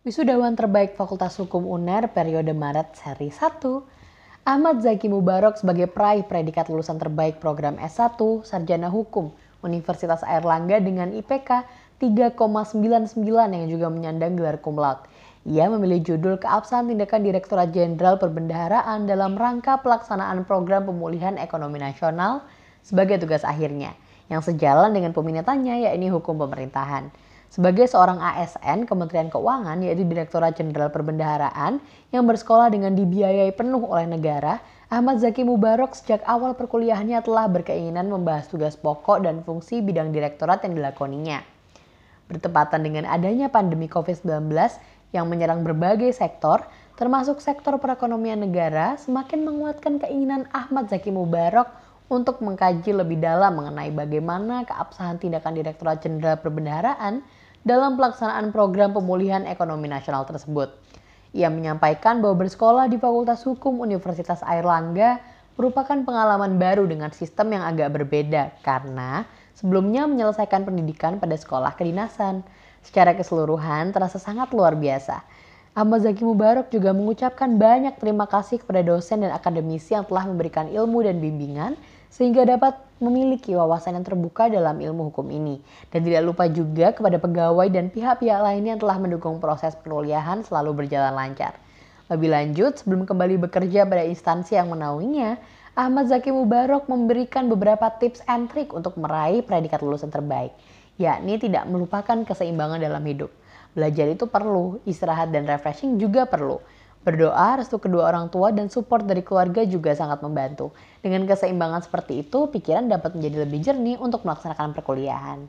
Wisudawan terbaik Fakultas Hukum UNER periode Maret seri 1, Ahmad Zaki Mubarok sebagai peraih predikat lulusan terbaik program S1 Sarjana Hukum Universitas Airlangga dengan IPK 3,99 yang juga menyandang gelar cum. Ia memilih judul keabsahan tindakan Direktorat Jenderal Perbendaharaan dalam rangka pelaksanaan program pemulihan ekonomi nasional sebagai tugas akhirnya, yang sejalan dengan peminatannya yakni hukum pemerintahan sebagai seorang ASN Kementerian Keuangan yaitu Direktorat Jenderal Perbendaharaan yang bersekolah dengan dibiayai penuh oleh negara, Ahmad Zaki Mubarok sejak awal perkuliahannya telah berkeinginan membahas tugas pokok dan fungsi bidang direktorat yang dilakoninya. Bertepatan dengan adanya pandemi COVID-19 yang menyerang berbagai sektor, termasuk sektor perekonomian negara, semakin menguatkan keinginan Ahmad Zaki Mubarok untuk mengkaji lebih dalam mengenai bagaimana keabsahan tindakan Direktorat Jenderal Perbendaharaan dalam pelaksanaan program pemulihan ekonomi nasional tersebut. Ia menyampaikan bahwa bersekolah di Fakultas Hukum Universitas Airlangga merupakan pengalaman baru dengan sistem yang agak berbeda karena sebelumnya menyelesaikan pendidikan pada sekolah kedinasan. Secara keseluruhan terasa sangat luar biasa. Ahmad Zaki Mubarak juga mengucapkan banyak terima kasih kepada dosen dan akademisi yang telah memberikan ilmu dan bimbingan sehingga dapat memiliki wawasan yang terbuka dalam ilmu hukum ini. Dan tidak lupa juga kepada pegawai dan pihak-pihak lainnya yang telah mendukung proses perkuliahan selalu berjalan lancar. Lebih lanjut, sebelum kembali bekerja pada instansi yang menaunginya, Ahmad Zaki Mubarok memberikan beberapa tips and trik untuk meraih predikat lulusan terbaik, yakni tidak melupakan keseimbangan dalam hidup. Belajar itu perlu, istirahat dan refreshing juga perlu. Berdoa, restu kedua orang tua, dan support dari keluarga juga sangat membantu. Dengan keseimbangan seperti itu, pikiran dapat menjadi lebih jernih untuk melaksanakan perkuliahan.